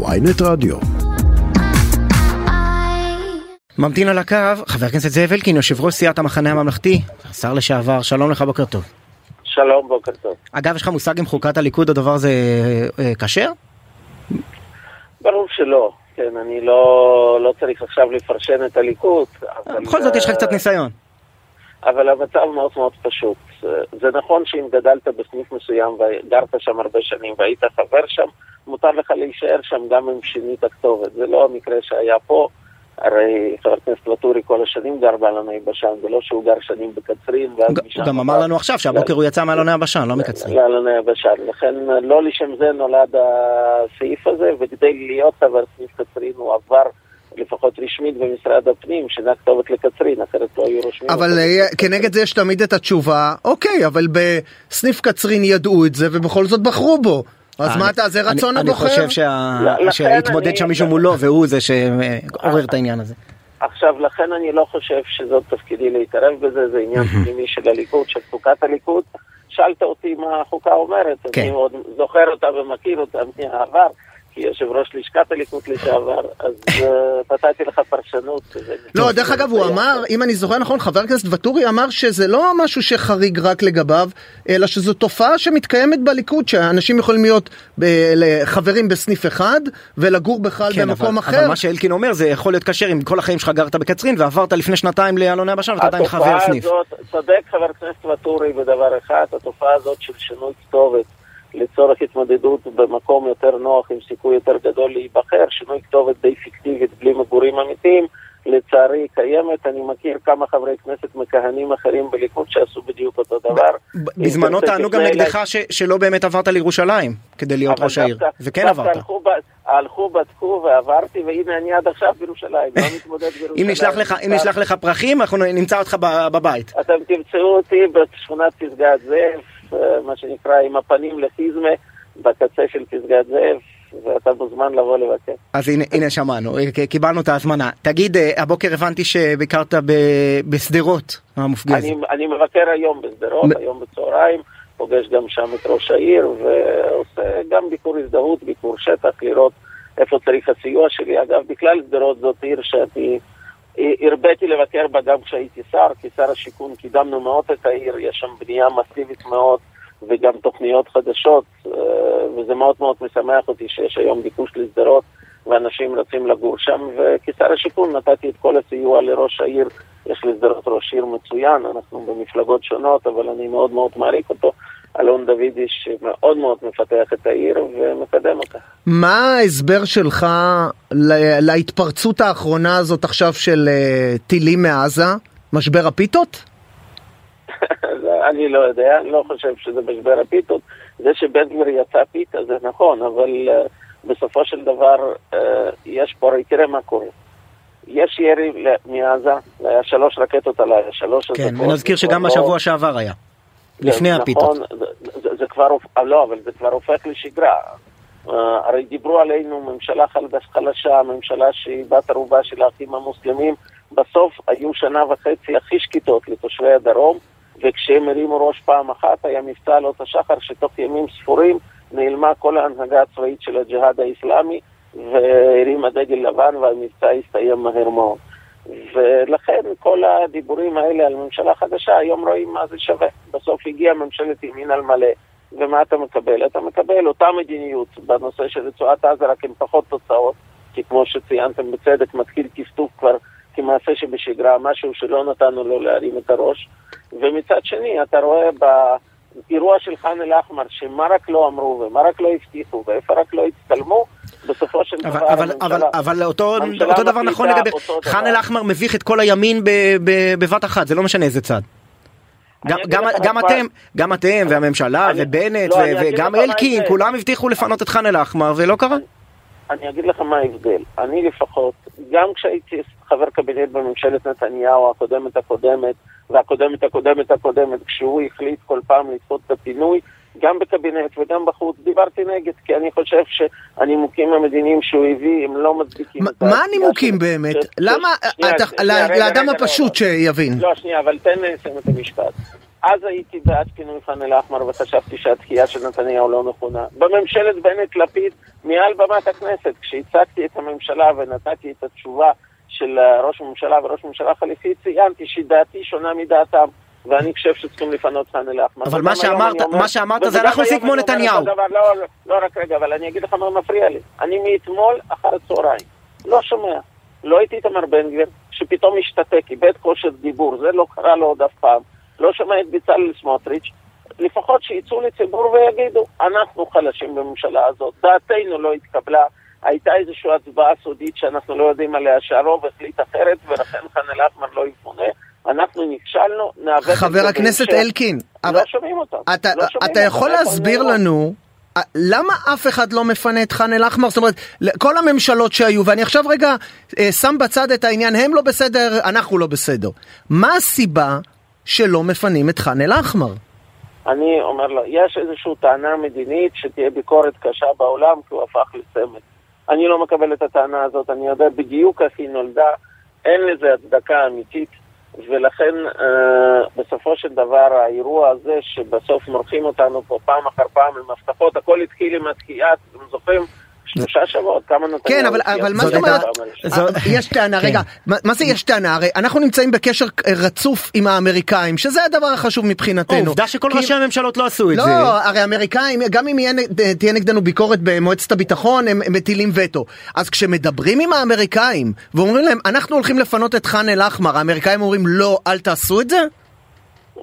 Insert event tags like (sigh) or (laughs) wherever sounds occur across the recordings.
ויינט רדיו. ממתין על הקו חבר הכנסת זאב אלקין, יושב ראש סיעת המחנה הממלכתי, שר לשעבר, שלום לך, בוקר טוב. שלום, בוקר טוב. אגב, יש לך מושג אם חוקת הליכוד הדבר הזה אה, כשר? ברור שלא. כן, אני לא, לא צריך עכשיו לפרשן את הליכוד. בכל זאת יש לך אה, קצת ניסיון. אבל המצב מאוד מאוד פשוט. זה נכון שאם גדלת בסניף מסוים וגרת שם הרבה שנים והיית חבר שם, מותר לך להישאר שם גם אם שינית כתובת. זה לא המקרה שהיה פה. הרי חבר הכנסת ואטורי כל השנים גר באלוני בשן, זה לא שהוא גר שנים בקצרין ואז משם... גם אמר לנו עכשיו שהבוקר הוא יצא מאלוני הבשן, לא מקצרין. לאלוני הבשן. לכן לא לשם זה נולד הסעיף הזה, וכדי להיות חבר סניף קצרין הוא עבר לפחות רשמית במשרד הפנים, שינה כתובת לקצרין, אחרת לא היו רושמים אבל. אה, כנגד זה יש תמיד את התשובה, אוקיי, אבל בסניף קצרין ידעו את זה ובכל זאת בחרו בו. אז מה אתה, זה אני- רצון אני הבוחר? חושב שה- לכן שהתמודד אני- שם מישהו מולו והוא זה שעורר את העניין הזה. עכשיו, לכן אני לא חושב שזאת תפקידי להתערב בזה, זה עניין פנימי של הליכוד, של חוקת הליכוד. שאלת אותי מה החוקה אומרת, כן. אני עוד זוכר אותה ומכיר אותה מהעבר, כיושב ראש לשכת הליכוד לשעבר, אז אה, נתתי לך פרשנות. לא, דרך אגב, הוא אמר, אם אני זוכר נכון, חבר הכנסת ואטורי אמר שזה לא משהו שחריג רק לגביו, אלא שזו תופעה שמתקיימת בליכוד, שאנשים יכולים להיות ל- חברים בסניף אחד, ולגור בכלל כן, במקום אחר. אבל מה שאלקין אומר זה יכול להיות כשר אם כל החיים שלך גרת בקצרין ועברת לפני שנתיים לאלוני הבשן ואתה עדיין חבר התופעה סניף. הזאת, צודק חבר הכנסת ואטורי בדבר אחד, התופעה הזאת של שינוי כתובת לצורך התמודדות במקום יותר נוח עם סיכוי יותר גדול להיבחר, שינוי כתובת די פיקטיבית בלי מגורים אמיתיים, לצערי קיימת. אני מכיר כמה חברי כנסת מכהנים אחרים בליכוד שעשו בדיוק אותו דבר. בזמנו טענו גם. נגדך ש- שלא באמת עברת לירושלים כדי להיות ראש העיר, וכן עברת. הלכו, ב- הלכו, בדקו ועברתי, והנה אני עד עכשיו בירושלים, לא מתמודד בירושלים. אם נשלח לך- אם נשלח לך פרחים אנחנו נמצא אותך בבית. אתם תמצאו אותי בשכונת פסגת זאב, מה שנקרא עם הפנים לחיזמה, בקצה של פסגת זאב, ואתה מוזמן לבוא לבקר. אז הנה, הנה שמענו, אה, קיבלנו את ההזמנה. תגיד, אה, הבוקר הבנתי שביקרת בשדרות המופגזת. אני, אני מבקר היום בשדרות, היום בצהריים, פוגש גם שם את ראש העיר, ועושה גם ביקור הזדהות, ביקור שטח, לראות איפה צריך הסיוע שלי. אגב, בכלל שדרות זאת עיר שאני הרביתי לבקר בה גם כשהייתי שר, כשר השיכון קידמנו מאוד את העיר, יש שם בנייה מסיבית מאוד וגם תוכניות חדשות, אה, וזה מאוד מאוד משמח אותי שיש היום ביקוש לשדרות ואנשים רוצים לגור שם, וכשר השיכון נתתי את כל הסיוע לראש העיר, יש לשדרות ראש עיר מצוין, אנחנו במפלגות שונות, אבל אני מאוד מאוד מעריך אותו. אלון דוידי שמאוד מאוד מפתח את העיר ומקדם אותה. מה ההסבר שלך להתפרצות האחרונה הזאת עכשיו של אה, טילים מעזה? משבר הפיתות? (laughs) אני לא יודע, אני לא חושב שזה משבר הפיתות. זה שבן גביר יצא פיתה זה נכון, אבל uh, בסופו של דבר uh, יש פה, הרי תראה מה קורה. יש ירי מעזה, היה שלוש רקטות עליי, שלוש כן, ונזכיר שגם לא- בשבוע שעבר היה. זה לפני נכון, הפיתות. זה, זה, זה כבר, אה, לא, אבל זה כבר הופך לשגרה. Uh, הרי דיברו עלינו ממשלה חלש, חלשה, ממשלה שהיא בת ערובה של האחים המוסלמים. בסוף היו שנה וחצי הכי שקטות לתושבי הדרום, וכשהם הרימו ראש פעם אחת היה מבצע עלות השחר, שתוך ימים ספורים נעלמה כל ההנהגה הצבאית של הג'יהאד האיסלאמי, והרימה דגל לבן והמבצע הסתיים מהר מאוד. ולכן כל הדיבורים האלה על ממשלה חדשה, היום רואים מה זה שווה. בסוף הגיעה ממשלת ימין על מלא, ומה אתה מקבל? אתה מקבל אותה מדיניות בנושא של רצועת עזה, רק עם פחות תוצאות, כי כמו שציינתם בצדק, מתחיל טפטוף כבר כמעשה שבשגרה, משהו שלא נתנו לו להרים את הראש. ומצד שני, אתה רואה באירוע של ח'אן אל-אחמר, שמה רק לא אמרו ומה רק לא הבטיחו ואיפה רק לא הצטלמו, בסופו של אבל, דבר אבל, הממשלה... אבל, אבל אותו, אותו דבר נכון לגבי. ח'אן אל-אחמר מביך את כל הימין ב, ב, בבת אחת זה לא משנה איזה צד. אני גם, גם, גם אתם, גם אתם והממשלה אני- ובנט לא, ו- אני וגם אלקין. כולם הבטיחו לפנות את ח'אן אל-אחמר ולא קרה. אני אגיד לך מה ההבדל. אני לפחות, גם כשהייתי חבר קבינט בממשלת נתניהו הקודמת הקודמת, והקודמת הקודמת הקודמת, כשהוא החליט כל פעם לדחות את הפינוי, גם בקבינט וגם בחוץ, דיברתי נגד, כי אני חושב שהנימוקים המדיניים שהוא הביא הם לא מצדיקים מה- הנימוקים. באמת? למה, לאדם הפשוט. שיבין. לא, שנייה, אבל תן לי לסיים את המשפט. אז הייתי בעד פינוי ח'אן אל-אחמר וחשבתי שהתחייה של נתניהו לא נכונה. בממשלת בנט-לפיד, מעל במת הכנסת, כשהצגתי את הממשלה ונתתי את התשובה של ראש הממשלה וראש הממשלה חליפי, ציינתי שדעתי שונה מדעתם. ואני חושב שצריכים לפנות ח'אן אל-אחמר. אבל מה שאמרת, מה שאמרת זה אנחנו עושים כמו נתניהו. לא, לא רק רגע, אבל אני אגיד לך מה מפריע לי. אני מאתמול אחר הצהריים לא שומע, לא את איתמר בן גביר, שפתאום השתתק, איבד כושר דיבור, זה לא קרה לו עוד אף פעם. לא שומע את בצלאל סמוטריץ', לפחות שיצאו לציבור ויגידו, אנחנו חלשים בממשלה הזאת, דעתנו לא התקבלה, הייתה איזושהי הצבעה סודית שאנחנו לא יודעים עליה, שהרוב החליט אחרת, ולכן ח'אן אל-אחמר לא יפונה. אנחנו נכשלנו, נאבק... חבר הכנסת אלקין, לא אבל... שומעים אותם. אתה, לא שומעים אתה יכול להסביר לנו... למה אף אחד לא מפנה את ח'אן אל-אחמר? זאת אומרת, כל הממשלות שהיו, ואני עכשיו רגע אה, שם בצד את העניין, הם לא בסדר, אנחנו לא בסדר. מה הסיבה שלא מפנים את ח'אן אל-אחמר? אני אומר לו, יש איזושהי טענה מדינית שתהיה ביקורת קשה בעולם כי הוא הפך לסמל. אני לא מקבל את הטענה הזאת, אני יודע בדיוק איך היא נולדה, אין לזה הצדקה אמיתית. ולכן אה, בסופו של דבר האירוע הזה שבסוף מורחים אותנו פה פעם אחר פעם עם הבטחות, הכל התחיל עם התקיעה, אתם זוכרים? שלושה שבועות, כמה נתניהו... כן, אבל, אבל מה זאת אומרת, יש טענה, רגע, כן. מה זה יש טענה? הרי אנחנו נמצאים בקשר רצוף עם האמריקאים, שזה הדבר החשוב מבחינתנו. עובדה שכל ראשי הממשלות לא עשו את זה. לא, הרי האמריקאים, גם אם תהיה נגדנו ביקורת במועצת הביטחון, הם מטילים וטו. אז כשמדברים עם האמריקאים, ואומרים להם, אנחנו הולכים לפנות את ח'אן אל-אחמר, האמריקאים אומרים, לא, אל תעשו את זה?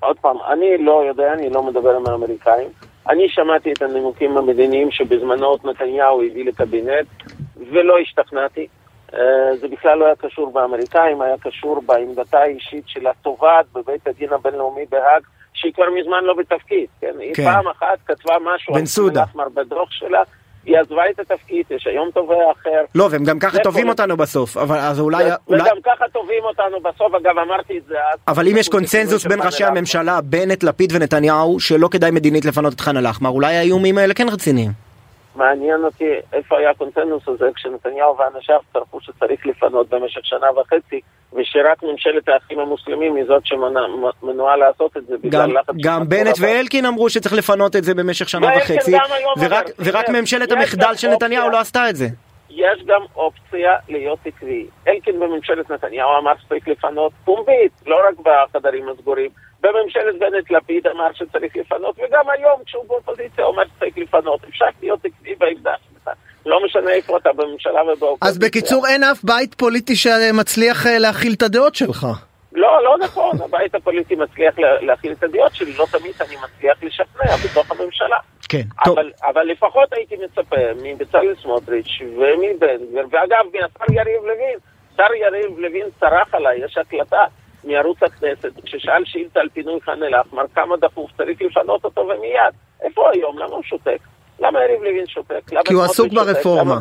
עוד פעם, אני לא יודע, אני לא מדבר עם האמריקאים. אני שמעתי את הנימוקים המדיניים שבזמנו נתניהו הביא לקבינט ולא השתכנעתי. אה, זה בכלל לא היה קשור באמריקאים, היה קשור בעמדתה האישית של התובעת בבית הדין הבינלאומי בהאג, שהיא כבר מזמן לא בתפקיד. כן? כן. היא פעם אחת כתבה משהו על סודה בדוח שלה, היא עזבה את התפקיד, יש היום תובע אחר. לא, והם גם ככה תובעים אותנו בסוף, אבל אז אולי... וגם ככה תובעים אותנו בסוף, אגב אמרתי את זה אז. אבל אם יש קונצנזוס בין ראשי הממשלה, בנט, לפיד ונתניהו, שלא כדאי מדינית לפנות את ח'אן אל-אחמר, אולי האיומים האלה כן רציניים. מעניין אותי איפה היה הקונצנזוס הזה כשנתניהו ואנשיו צרפו שצריך לפנות במשך שנה וחצי ושרק ממשלת האחים המוסלמים היא זאת שמנועה לעשות את זה בגלל לחץ... גם בנט ואלקין אמרו שצריך לפנות את זה במשך שנה וחצי ורק, ורק ממשלת המחדל של נתניהו לא עשתה את זה. יש גם אופציה להיות עקבי. אלקין בממשלת נתניהו אמר שצריך לפנות פומבית, לא רק בחדרים הסגורים. בממשלת בנט-לפיד אמר שצריך לפנות, וגם היום כשהוא באופוזיציה אומר שצריך לפנות. אפשר להיות עקבי בעמדה שלך. לא משנה איפה אתה בממשלה ובאופוזיציה. אז בקיצור אין אף בית פוליטי שמצליח אה, להכיל את הדעות שלך. לא, לא נכון, (laughs) הבית הפוליטי מצליח להכיל את הדעות שלי, לא תמיד אני מצליח לשכנע בתוך הממשלה. כן, טוב. אבל, אבל לפחות הייתי מצפה מבצלאל סמוטריץ' ומבן גביר, ואגב, מהשר יריב לוין, שר יריב לוין צרח עליי, יש הקלטה מערוץ הכנסת, כששאל שאילתה על פינוי ח'אן אל-אחמר, כמה דחוף צריך לפנות אותו ומיד. איפה היום? למה הוא שותק? למה יריב לוין שותק? כי הוא עסוק ברפורמה.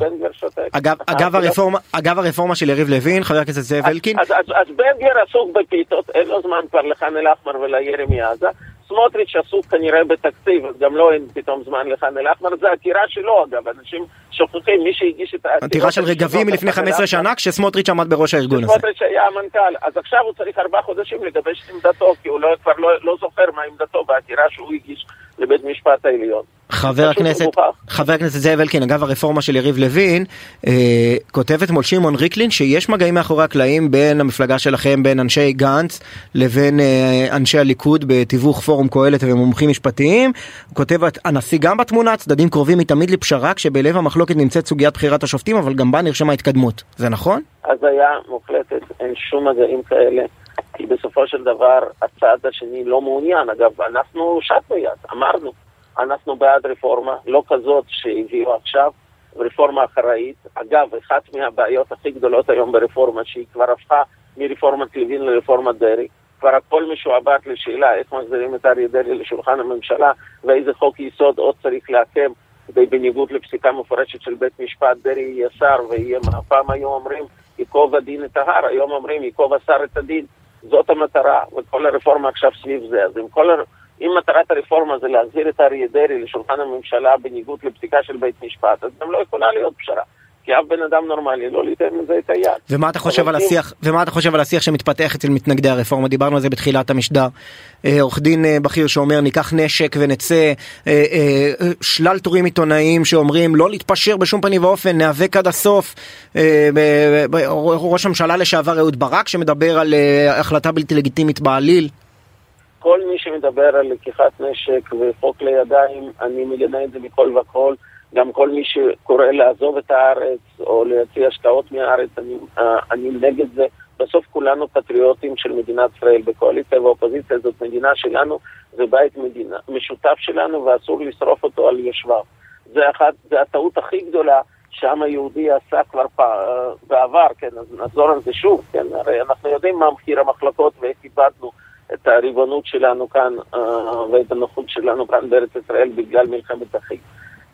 אגב, אגב, הרפורמה, אגב הרפורמה של יריב לוין, חבר הכנסת זאב אלקין. אז, אז, אז בן גביר עסוק בפיתות, אין לו זמן כבר לח'אן אל-אחמר ולירי מעזה. סמוטריץ' עסוק כנראה בתקציב, אז גם לא אין פתאום זמן לח'אן אל-אחמר, זה עתירה שלו אגב, אנשים שוכחים, מי שהגיש את העתירה... עתירה של רגבים מלפני 15 שנה, כשסמוטריץ' עמד בראש הארגון הזה. סמוטריץ' היה המנכ"ל, אז עכשיו הוא צריך ארבעה חודשים לגבש את עמדתו, כי הוא לא, כבר לא, לא זוכר מה עמדתו בעתירה שהוא הגיש לבית משפט העליון. חבר הכנסת, חבר הכנסת זאב אלקין, אגב הרפורמה של יריב לוין, אה, כותב אתמול שמעון ריקלין שיש מגעים מאחורי הקלעים בין המפלגה שלכם, בין אנשי גנץ לבין אה, אנשי הליכוד בתיווך פורום קהלת ומומחים משפטיים. כותב, הנשיא גם בתמונה, צדדים קרובים מתמיד לפשרה כשבלב המחלוקת נמצאת סוגיית בחירת השופטים, אבל גם בה נרשמה התקדמות. זה נכון? הזיה מוחלטת, אין שום מגעים כאלה. כי בסופו של דבר הצד השני לא מעוניין. אגב, אנחנו שטנו יד, אמרנו, אנחנו בעד רפורמה, לא כזאת שהביאו עכשיו, רפורמה אחראית. אגב, אחת מהבעיות הכי גדולות היום ברפורמה, שהיא כבר הפכה מרפורמת לוין לרפורמת דרעי, כבר הכל משועבד לשאלה איך מחזירים את אריה דרעי לשולחן הממשלה ואיזה חוק יסוד עוד צריך לעקם בניגוד לפסיקה מפורשת של בית משפט דרעי יהיה שר ויהיה, פעם היו אומרים ייקוב הדין את ההר, היום אומרים ייקוב השר את הדין. זאת המטרה, וכל הרפורמה עכשיו סביב זה. אז אם, כל הר... אם מטרת הרפורמה זה להחזיר את אריה דרעי לשולחן הממשלה בניגוד לפסיקה של בית משפט, אז גם לא יכולה להיות פשרה. כי אף בן אדם נורמלי לא ייתן לזה את היד. ומה אתה חושב על. השיח, ומה אתה חושב על השיח שמתפתח אצל מתנגדי הרפורמה? דיברנו על זה בתחילת המשדר. אה, עורך דין אה, בכיר שאומר ניקח נשק ונצא, אה, שלל טורים עיתונאיים שאומרים לא להתפשר בשום פנים ואופן, ניאבק עד הסוף. ראש הממשלה לשעבר אהוד ברק שמדבר על החלטה בלתי לגיטימית בעליל. כל מי שמדבר על לקיחת נשק וחוק לידיים, אני מגנה את זה מכל וכל. גם כל מי שקורא לעזוב את הארץ או להציע השקעות מהארץ, אני, אני נגד זה. בסוף כולנו פטריוטים של מדינת ישראל, בקואליציה ואופוזיציה זאת מדינה שלנו, זה בית מדינה, משותף שלנו ואסור לשרוף אותו על יושביו. זה, אחת, זה הטעות הכי גדולה שהעם היהודי עשה כבר פע... בעבר, כן, אז נחזור על זה שוב, כן, הרי אנחנו יודעים מה מחיר המחלקות ואיך איבדנו את הריבונות שלנו כאן אה, ואת הנוחות שלנו כאן בארץ ישראל בגלל מלחמת אחים.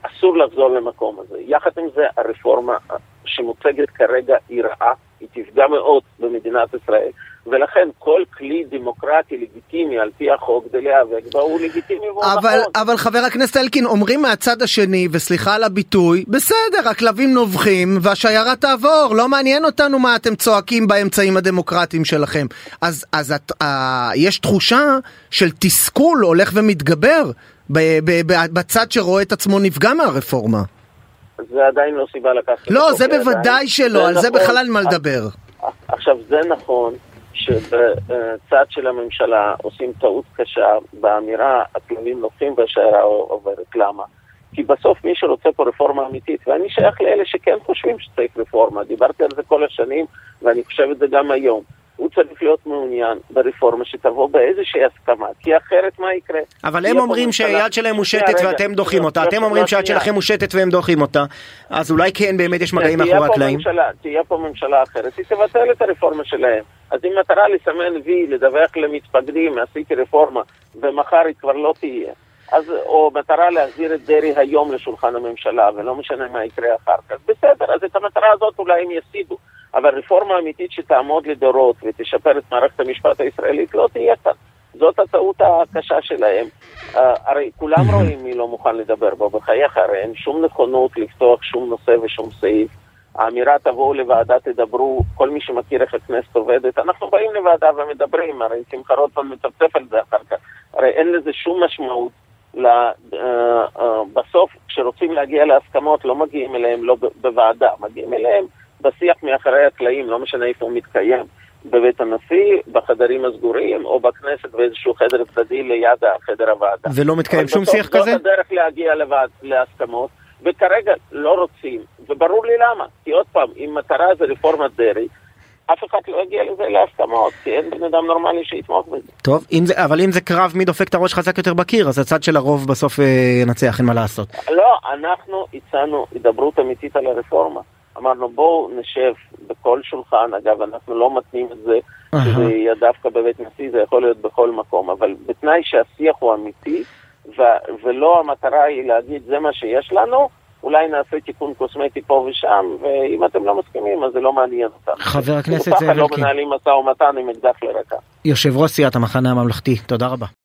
אסור לחזור למקום הזה. יחד עם זה, הרפורמה שמוצגת כרגע היא רעה, היא תפגע מאוד במדינת ישראל, ולכן כל כלי דמוקרטי לגיטימי על פי החוק כדי להיאבק בה הוא לגיטימי והוא נכון. אבל חבר הכנסת אלקין, אומרים מהצד השני, וסליחה על הביטוי, בסדר, הכלבים נובחים והשיירה תעבור, לא מעניין אותנו מה אתם צועקים באמצעים הדמוקרטיים שלכם. אז, אז את, אה, יש תחושה של תסכול הולך ומתגבר בצד שרואה את עצמו נפגע מהרפורמה. זה עדיין לא סיבה לקחת... לא, זה בוודאי שלא, על זה נכון. בכלל אין מה לדבר. עכשיו, זה נכון שבצד של הממשלה עושים טעות קשה באמירה הכלבים נוחים והשיירה עוברת. למה? כי בסוף מי שרוצה פה רפורמה אמיתית, ואני שייך לאלה שכן חושבים שצריך רפורמה, דיברתי על זה כל השנים ואני חושב את זה גם היום. הוא צריך להיות מעוניין ברפורמה שתבוא באיזושהי הסכמה, כי אחרת מה יקרה? אבל הם אומרים שהיד שלהם מושטת ואתם דוחים אותה, אתם אומרים שהיד שלכם מושטת והם דוחים אותה, אז אולי כן באמת יש מגעים מאחורי הקלעים. תהיה פה ממשלה אחרת, היא תבטל את הרפורמה שלהם. אז אם מטרה לסמן וי, לדווח למתפקדים, עשיתי רפורמה, ומחר היא כבר לא תהיה. אז, או מטרה להחזיר את דרעי היום לשולחן הממשלה, ולא משנה מה יקרה אחר כך. בסדר, אז את המטרה הזאת אולי הם ישיגו. אבל רפורמה אמיתית שתעמוד לדורות ותשפר את מערכת המשפט הישראלית לא תהיה כאן. זאת הטעות הקשה שלהם. Uh, הרי כולם רואים מי לא מוכן לדבר בו, בחייך, הרי אין שום נכונות לפתוח שום נושא ושום סעיף. האמירה תבואו לוועדה, תדברו, כל מי שמכיר איך הכנסת עובדת, אנחנו באים לוועדה ומדברים, הרי שמחה רוטמן מצפצף על זה אחר כך, הרי אין לזה שום משמעות. לה, uh, uh, בסוף, כשרוצים להגיע להסכמות, לא מגיעים אליהם לא בוועדה, מגיעים אליהם בשיח מאחורי הקלעים, לא משנה איפה הוא מתקיים, בבית הנשיא, בחדרים הסגורים, או בכנסת באיזשהו חדר צדדי ליד חדר הוועדה. ולא מתקיים שום שיח כזה? זאת הדרך להגיע לבד, להסכמות, וכרגע לא רוצים, וברור לי למה. כי עוד פעם, אם מטרה זה רפורמת דרעי, אף אחד לא יגיע לזה להסכמות, כי אין בן אדם נורמלי שיתמוך בזה. טוב, אם זה, אבל אם זה קרב מי דופק את הראש חזק יותר בקיר, אז הצד של הרוב בסוף אה, ינצח, אין מה לעשות. לא, אנחנו הצענו הידברות אמיתית על הרפורמה. אמרנו בואו נשב בכל שולחן, אגב אנחנו לא מתנים את זה שזה יהיה דווקא בבית נשיא, זה יכול להיות בכל מקום, אבל בתנאי שהשיח הוא אמיתי ו- ולא המטרה היא להגיד זה מה שיש לנו, אולי נעשה תיקון קוסמטי פה ושם, ואם אתם לא מסכימים אז זה לא מעניין אותנו. חבר הכנסת זאב אלקין. לא מנהלים משא ומתן עם אקדח לרקה. יושב ראש סיעת המחנה הממלכתי, תודה רבה.